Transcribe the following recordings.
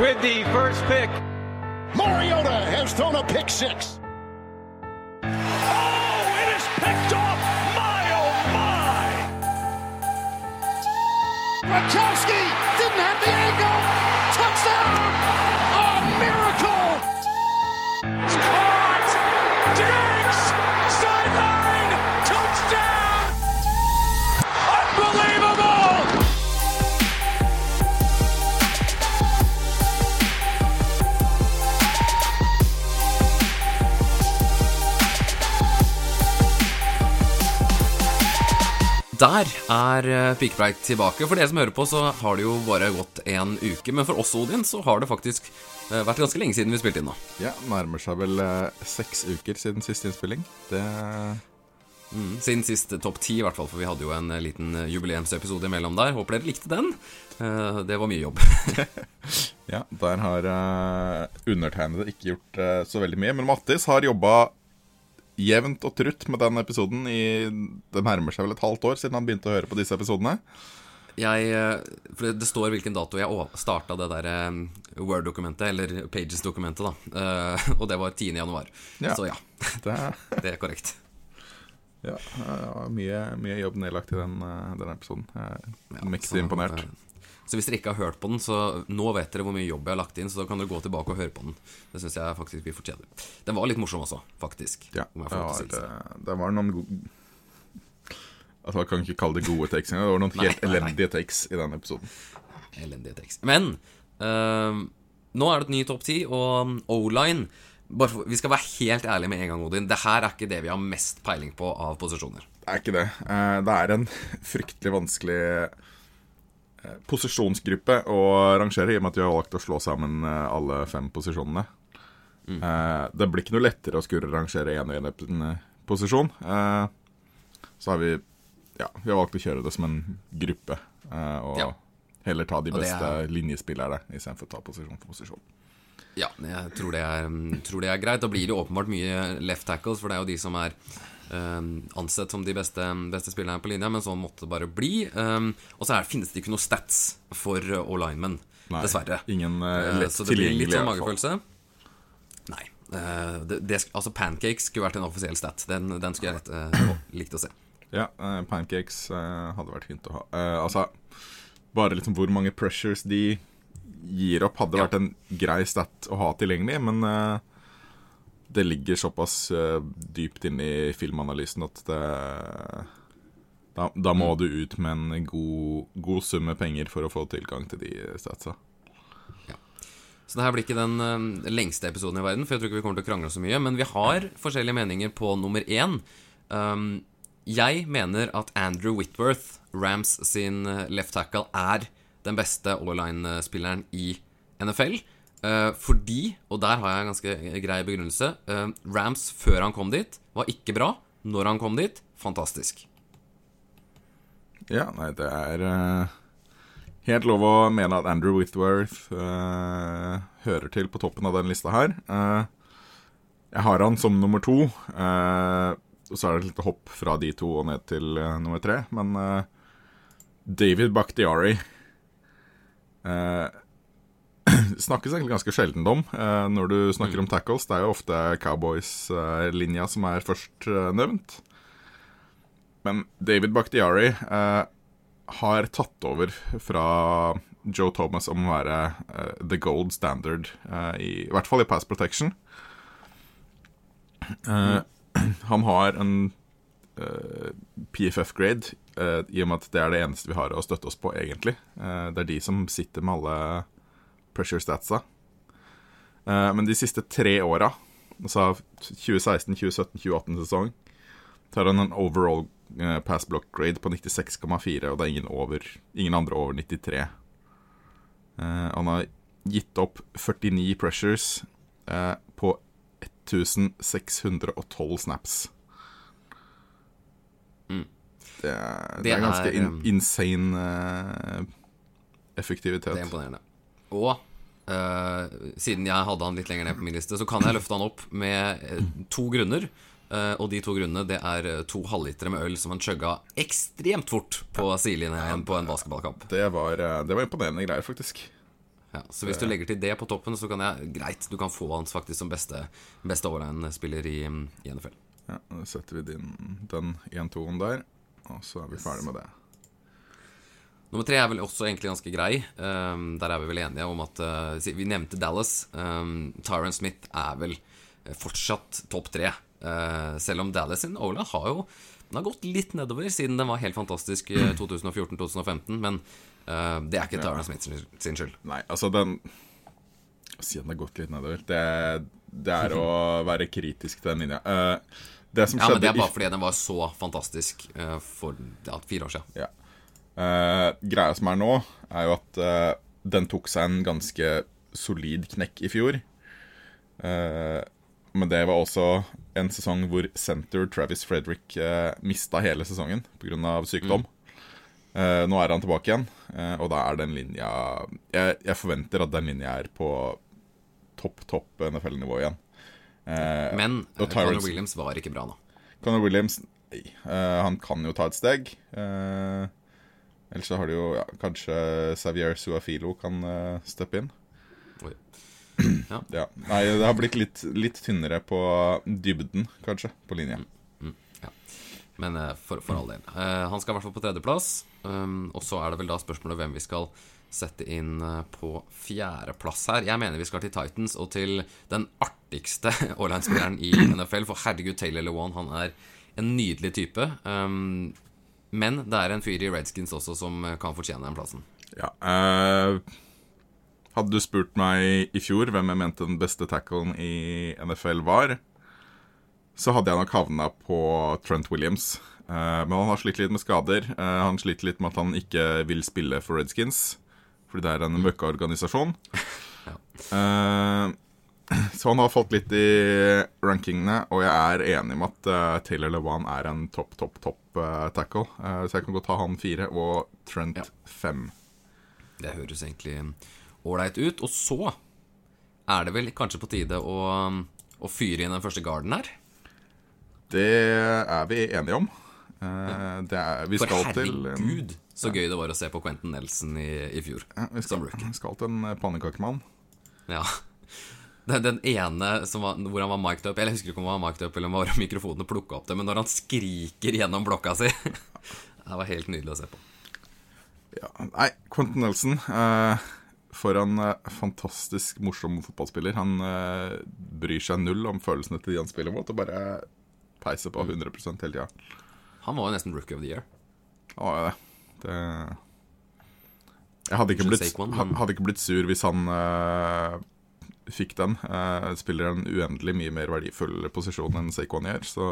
with the first pick. Mariota has thrown a pick six. Oh, it is picked off! My, oh, my! Gronkowski Der er eh, Pikepreik tilbake. For dere som hører på, så har det jo bare gått en uke. Men for oss, Odin, så har det faktisk eh, vært ganske lenge siden vi spilte inn nå. Ja, nærmer seg vel eh, seks uker siden siste innspilling. Det Mm, Siden sist topp ti, i hvert fall. For vi hadde jo en liten jubileumsepisode imellom der. Håper dere likte den. Det var mye jobb. Ja, der har undertegnede ikke gjort så veldig mye. Men Mattis har jobba jevnt og trutt med den episoden i Det nærmer seg vel et halvt år siden han begynte å høre på disse episodene. Jeg, eh, for det- står hvilken dato jeg starta det der eh, Word-dokumentet, eller Pages-dokumentet, da. Eh, Og det var 10. januar. Ja. Så ja, Det, det er korrekt. ja, mye, mye jobb nedlagt i den, den episoden. Jeg er mektig imponert. Så hvis dere ikke har hørt på den, så nå vet dere hvor mye jobb jeg har lagt inn, så da kan dere gå tilbake og høre på den. Det syns jeg faktisk vi fortjener. Den var litt morsom også, faktisk. Ja, det var, si det det, var noen gode Altså, Jeg kan ikke kalle det gode takes engang. Det var noen Nei, helt nei, nei. elendige takes i den episoden. Elendige takes. Men eh, nå er det et ny topp ti, og O-line bare for, Vi skal være helt ærlige med en gang, Odin. Det her er ikke det vi har mest peiling på av posisjoner. Det er ikke det. Eh, Det er en fryktelig vanskelig posisjonsgruppe å rangere, i og med at vi har valgt å slå sammen eh, alle fem posisjonene. Eh, Det blir ikke noe lettere å skulle rangere én og én posisjon. Eh, Så har vi ja, vi har valgt å kjøre det som en gruppe, eh, og Ja. heller ta de beste er- linjespillerne istedenfor å ta posisjon for posisjon. Ja, jeg tror det, er, mm, tror det er greit. Da blir det åpenbart mye left tackles, for det er jo de som er eh, ansett som de beste, beste spillerne på linja, men sånn måtte det bare bli. Um, og så her finnes det ikke noe stats for uh, O-linemen, Nei, dessverre. Ingen uh, lett uh, så det blir litt sånn magefølelse. Nei. Uh, det, det, altså Pancakes skulle vært en offisiell stat. Den, den skulle jeg eh, å- likt å se. Ja, eh, pancakes eh, hadde vært fint å ha. Eh, altså, bare liksom hvor mange pressures de gir opp, hadde Ja. vært en grei stat å ha tilgjengelig, men eh, det ligger såpass eh, dypt inne i filmanalysen at det Da, da må Mm. du ut med en god, god sum med penger for å få tilgang til de statsa. Så det her blir ikke den uh, lengste episoden i verden, for jeg tror ikke vi kommer til å krangle så mye. Men vi har forskjellige meninger på nummer én. Um, jeg mener at Andrew Whitworth, Rams sin left tackle, er den beste all-line-spilleren i NFL. Eh, fordi, og der har jeg en ganske grei begrunnelse eh, Rams før han kom dit, var ikke bra. Når han kom dit, fantastisk. Ja, nei, det er eh, helt lov å mene at Andrew Whitworth uh, hører til på toppen av den lista her. Uh, jeg har han som nummer to, Uh, og så er det et lite hopp fra de to og ned til nummer tre. Men David Bakhtiari eh, snakkes egentlig ganske sjelden om eh, når du snakker om tackles. Det er jo ofte Cowboys-linja som er først eh, nevnt. Men David Bakhtiari eh, har tatt over fra Joe Thomas om å være the gold standard, eh, i, i hvert fall i pass protection. Eh, han har en PFF-grade, eh, i og med at det er det eneste vi har å støtte oss på, egentlig. Eh, det er de som sitter med alle pressure statsa. Eh, men de siste tre åra, altså 2016, 2017, 2018-sesong, så har han en overall eh, pass block grade på 96,4, og det er ingen, over, ingen andre over 93. Eh, han har gitt opp 49 pressures eh, på 1612 snaps. Det, er, det, Det er ganske er, in, um, insane uh, effektivitet. Det er imponerende. Og uh, siden jeg hadde han litt lenger ned på min liste, så kan jeg løfte han opp med eh, to grunner. Uh, og de to grunnene det er to halvlitere med øl som han chugga ekstremt fort på sidelinjen på en basketballkamp. Det var, det var imponerende greier, faktisk. Ja, så hvis du legger til det på toppen, så kan jeg Greit, du kan få hans faktisk som beste, beste overline-spiller i, i NFL. Ja, Da setter vi din, den 1-2-en der, og så er vi ferdig med det. Nummer tre er vel også egentlig ganske grei. Um, der er vi vel enige om at uh, Vi nevnte Dallas. Um, Tyron Smith er vel eh, fortsatt topp tre. Uh, selv om Dallas sin Ola har jo Den har gått litt nedover siden den var helt fantastisk i 2014-2015. Men uh, det er ikke Tyron Smith sin, skyld. Nei, altså den Å si at den har gått litt nedover, det, det er å være kritisk til den linja. Eh, det som Ja, men Det er bare fordi den var så fantastisk uh, for ja, fire år siden. Ja. Uh, greia som er nå, er jo at uh, den tok seg en ganske solid knekk i fjor. Men det var også en sesong hvor center Travis Frederick uh, mista hele sesongen pga. sykdom. Eh, nå er han tilbake igjen, uh, og da er den linja jeg, jeg forventer at den linja er på topp, topp NFL-nivå igjen. Eh, Men Conor Williams var ikke bra nå. Conor Williams nei, eh, Han kan jo ta et steg. Eh, ellers så har de jo ja, kanskje Xavier Suafilo kan uh, steppe inn. Oi. Ja. Nei, det har blitt litt, litt tynnere på dybden, kanskje, på linja. Men eh, for, for all del. Eh, han skal i hvert fall på tredjeplass. Um, og så er det vel da spørsmålet hvem vi skal sette inn eh, på fjerdeplass her. Jeg mener vi skal til Titans og til den artigste Orline-spilleren i NFL. For herregud, Taylor Lewan, han er en nydelig type. Um, men det er en fyr i Redskins også som eh, kan fortjene den plassen. Ja. uh, hadde du spurt meg i fjor hvem jeg mente den beste tacklen i NFL var, så hadde jeg nok havna på Trent Williams. Men han har slitt litt med skader. Han sliter litt med at han ikke vil spille for Redskins, fordi det er en møkkaorganisasjon. Eh, så han har fått litt i rankingene, og jeg er enig med at uh, Taylor LeVan er en topp, topp, topp uh, tackle. Uh, så jeg kan godt ta han fire og Trent Ja. fem. Det høres egentlig ålreit ut. Og så er det vel kanskje på tide å, å fyre inn den første garden her. Det er vi enige om. Ja. det er, vi For skal til herregud, så gøy det var å se på Quentin Nelson i, i fjor. ja, vi skal, som rookie. skal til en eh, pannekakemann. Ja. Den, den ene som var, hvor han var mic'd up Eller Jeg husker ikke om han var mic'd up eller om mikrofonene plukka opp det, men når han skriker gjennom blokka si Det var helt nydelig å se på. Ja, nei, Quentin Nelson eh, For en eh, fantastisk morsom fotballspiller. Han eh, bryr seg null om følelsene til de han spiller mot, og bare peiser på 100% hele tida. Han var jo nesten rookie of the year. Han var jo det. Det jeg hadde ikke, blitt, hadde ikke blitt sur hvis han uh, fikk den. Uh, spiller en uendelig mye mer verdifull posisjon enn Saquon gjør, så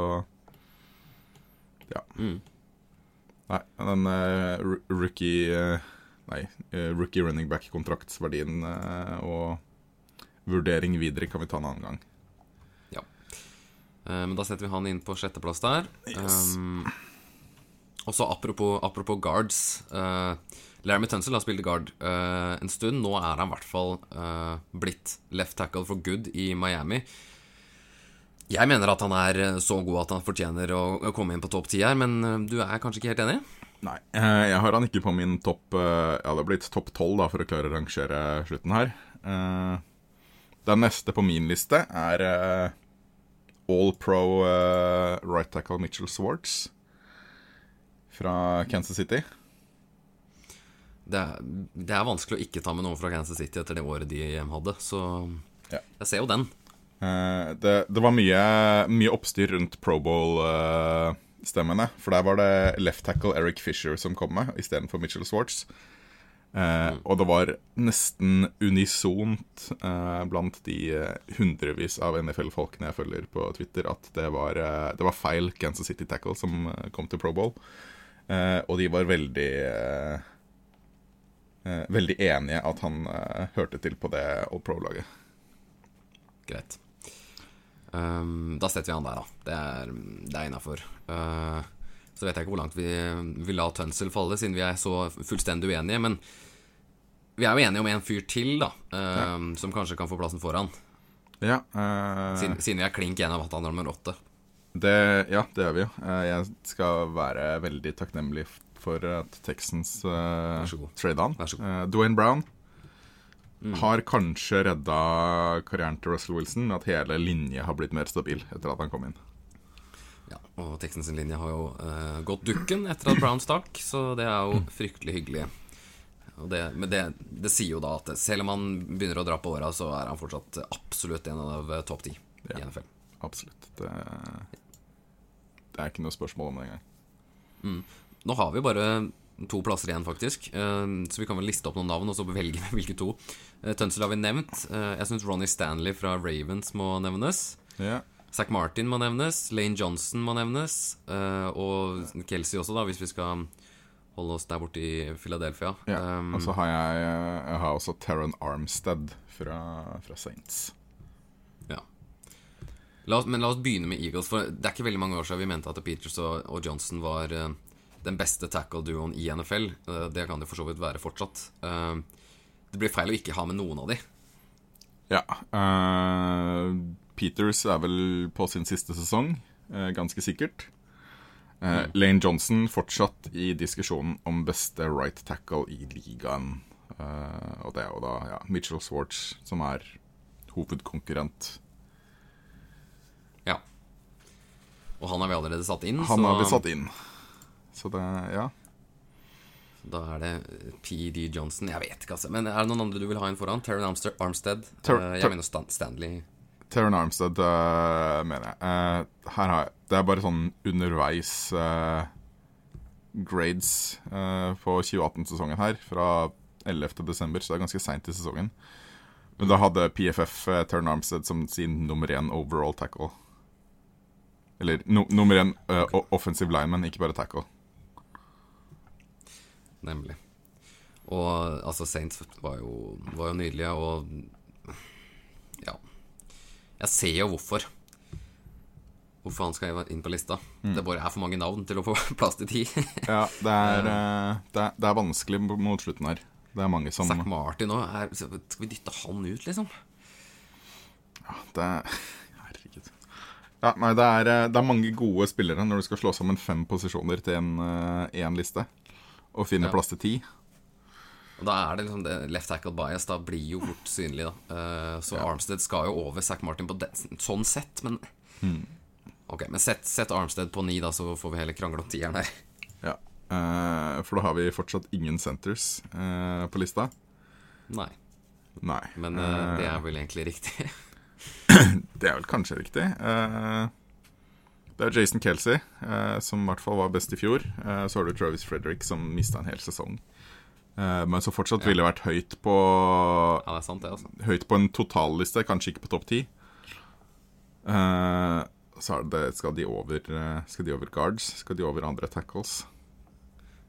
Ja. Mm. Nei, den uh, rookie Nei, rookie running back-kontraktsverdien og vurdering videre kan vi ta en annen gang. Ja. Men da setter vi han inn på sjetteplass der. Yes. Um, og så apropos, apropos guards. Uh, Laramie Tunsell har spilt guard uh, en stund. Nå er han i hvert fall uh, blitt left tackle for good i Miami. Jeg mener at han er eh, så god at han fortjener å, komme inn på topp ti her, men eh, du er kanskje ikke helt enig? Nei, eh, jeg har han ikke på min topp eh, Jeg hadde blitt topp tolv for å klare å rangere slutten her. Eh, Den neste på min liste er eh, All Pro eh, right tackle Mitchell Swartz fra Kansas City. Det er, det er vanskelig å ikke ta med noen fra Kansas City etter det året de hadde, så Ja. jeg ser jo den. Eh, det, det var mye, mye oppstyr rundt Pro Bowl-stemmene. for der var det left tackle Eric Fisher som kom med, istedenfor Mitchell Swartz. Eh, Og det var nesten unisont eh, blant de eh, hundrevis av NFL-folkene jeg følger på Twitter, at det var, eh, det var feil Kansas City tackle som eh, kom til Pro Bowl. Eh, og de var veldig eh, eh, Veldig enige at han hørte til på det All Pro-laget. Greit. Um, da setter vi han der, da. Det er, det er innafor. så vet jeg ikke hvor langt vi vil la Tønsel falle, siden vi er så fullstendig uenige. Men vi er jo enige om en fyr til, da, ehm, som kanskje kan få plassen foran. Ja, uh... Siden, siden vi er klink enige om at han er nummer åtte. Det, ja, det gjør vi jo. Eh, Jeg skal være veldig takknemlig for at Texans uh, Vær så god. trade han. Vær så god. Eh, Dwayne Brown. har kanskje redda karrieren til Russell Wilson med at hele linje har blitt mer stabil etter at han kom inn. Ja, og Texans linje har jo uh, gått dukken etter at Brown stakk, så det er jo fryktelig hyggelig. Det, men det, det sier jo da at selv om han begynner å dra på åra, så er han fortsatt absolutt en av topp ti Ja. i NFL. Absolutt. Det, det er ikke noe spørsmål om det engang. Nå har vi bare to plasser igjen, faktisk. eh, Så vi kan vel liste opp noen navn, og så velge hvilke to. Tønsel har vi nevnt. Eh, Jeg syns Ronny Stanley fra Ravens må nevnes. Ja. Zack Martin må nevnes. Lane Johnson må nevnes. eh, Og Kelsey også, da, hvis vi skal holde oss der borte i Philadelphia. Ja, og så har jeg, jeg har også Terran Armstead fra, fra Saints. La oss, men la oss begynne med Eagles, for det er ikke veldig mange år siden vi mente at Peters og, og Johnson var uh, den beste tackle-duoen i NFL. Uh, det kan det for så vidt være fortsatt. Uh, det blir feil å ikke ha med noen av de. Ja. eh, Peters er vel på sin siste sesong, eh, ganske sikkert. Eh, Lane Johnson fortsatt i diskusjonen om beste right tackle i ligaen. Eh, og det er jo da ja, Mitchell Swartz som er hovedkonkurrent. Ja. Og han har vi allerede satt inn. Han så har vi satt inn. Så det, ja. Da er det PD Johnson. Jeg vet ikke, altså. Men er det noen andre du vil ha inn foran? Terran Armstead? Armstead. Ter- uh, jeg mener Stan Stanley. Terran Armstead, uh, mener jeg. Uh, her har jeg Det er bare sånn underveis eh, grades eh, på 2018-sesongen her, fra 11. desember, så det er ganske seint i sesongen. Men da hadde PFF Terran Armstead som sin nummer én overall tackle. Eller no, nummer én uh, o- offensive lineman, ikke bare tackle. Nemlig. Og altså, Saints var jo, var jo nydelige, og Ja. Jeg ser jo hvorfor. Hvorfor han skal inn på lista. Mm. Det bare er for mange navn til å få plass til ti. Ja, det er, eh, det er, det er vanskelig mot slutten her. Det er mange som Zack Martin òg. Skal vi dytte han ut, liksom? Ja, Det er. Ja, nei, det er, eh, det er mange gode spillere når du skal slå sammen fem posisjoner til en én liste. Og finne Ja. plass til ti. Og da er det liksom det left tackle bias. Da blir jo fort synlig, da. Eh, så Armstead skal jo over Zack Martin på det, sånn sett, men Ok, men sett, sett Armstead på ni, da, så får vi heller krangle om tieren her. Ja. Eh, for da har vi fortsatt ingen centers eh, på lista. Nei. Nei. Men eh, det er vel egentlig riktig. Det er vel kanskje riktig. Eh, det er Jason Kelsey, eh, som i hvert fall var best i fjor. Eh, så har du Travis Frederick, som mista en hel sesong. Men som fortsatt ville vært høyt på Ja, det er sant, det, altså. Høyt på en totalliste, kanskje ikke på topp ti. Så det, skal de over Skal de over guards? Skal de over andre tackles?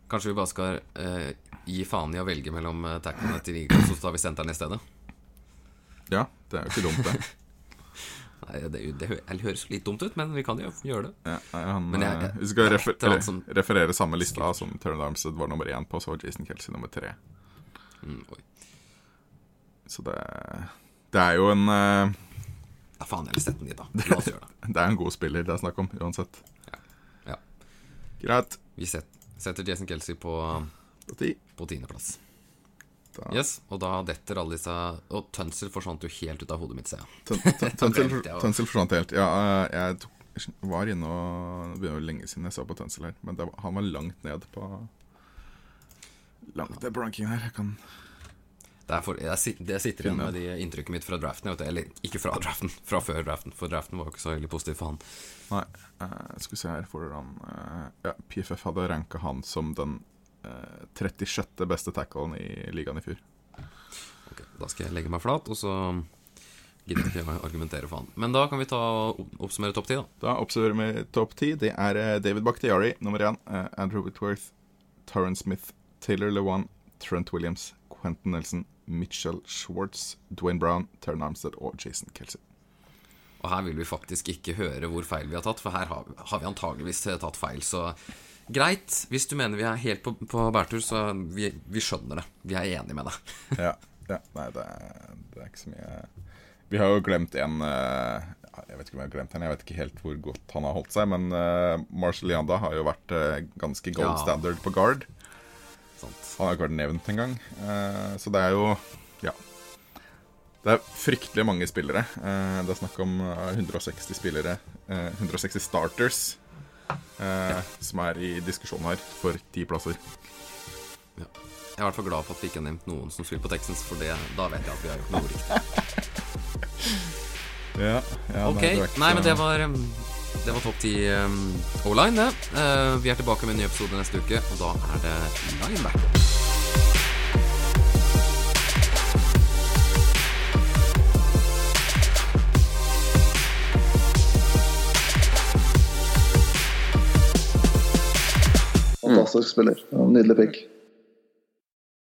Kanskje vi bare skal eh, gi faen i å velge mellom tacklene til og så tar vi senteren i stedet? Ja, det er jo ikke dumt, det. Det, det, det høres litt dumt ut, men vi kan jo gjøre det. Ja, han, Men jeg- jeg, vi skal refer er han som- referere samme lista som Turn Armstead var nummer én på, så var Jason Kelsey nummer tre. Mm. Så det, det er jo en uh, Ja, faen, jeg vil sette den dit, da. La oss gjøre det. Det er en god spiller det er snakk om, uansett. Ja. Greit. Vi set, setter Jason Kelsey på, på tiendeplass. Da- Yes, og da detter alle disse Og Tønsel forsvant jo helt ut av hodet mitt, ser jeg. Tunsil forsvant helt. Ja, eh, jeg tok, var inne og Det begynner jo lenge siden jeg så på Tønsel her, men det, var- han var langt ned på Langt ned på rankingen her. Jeg kan Det, er for, jeg, det sitter igjen med de inntrykket mitt fra draften. Vet, eller ikke fra draften, fra før draften. For draften var jo ikke så veldig positiv for han. Nei, uh, skal vi se her hvordan uh, Ja, PFF hadde ranka han som den 36. beste tacklen i ligaen i fjor. Ok, da skal jeg legge meg flat, og så gidder jeg ikke argumentere for han. Men da kan vi ta oppsummere topp ti, da. Da oppsummerer vi topp ti. Det er eh, David Bakhtiari nummer én. eh, Andrew Whitworth, Taran Smith, Taylor Lewan, Trent Williams, Quentin Nelson, Mitchell Schwartz, Dwayne Brown, Terran Armstead og Jason Kelsey. Og her vil vi faktisk ikke høre hvor feil vi har tatt, for her har, har vi antageligvis tatt feil. Så greit, hvis du mener vi er helt på, på bærtur, så vi, vi skjønner det. Vi er enige med deg. Ja, ja Nei, det er, det er ikke så mye Vi har jo glemt en eh, Jeg vet ikke om jeg har glemt en, jeg vet ikke helt hvor godt han har holdt seg, men uh, Marshall Leanda har jo vært eh, ganske gold Ja. standard på guard. Sant? Han har ikke vært nevnt engang. Så det er jo Ja. Det er fryktelig mange spillere. Eh, det er snakk om eh, 160 spillere. eh, 160 starters eh, som er i diskusjon her for ti plasser. Jeg er i hvert fall glad for at vi ikke har nevnt noen som spiller på Texans, for det, da vet jeg at vi har gjort noe riktig. Ja, ja, Ok, Nei, nei, men det var Det var topp ti um, O-line, det. Uh, vi er tilbake med en ny episode neste uke, og da er det linebacker. Fantastisk spiller. Nydelig pick.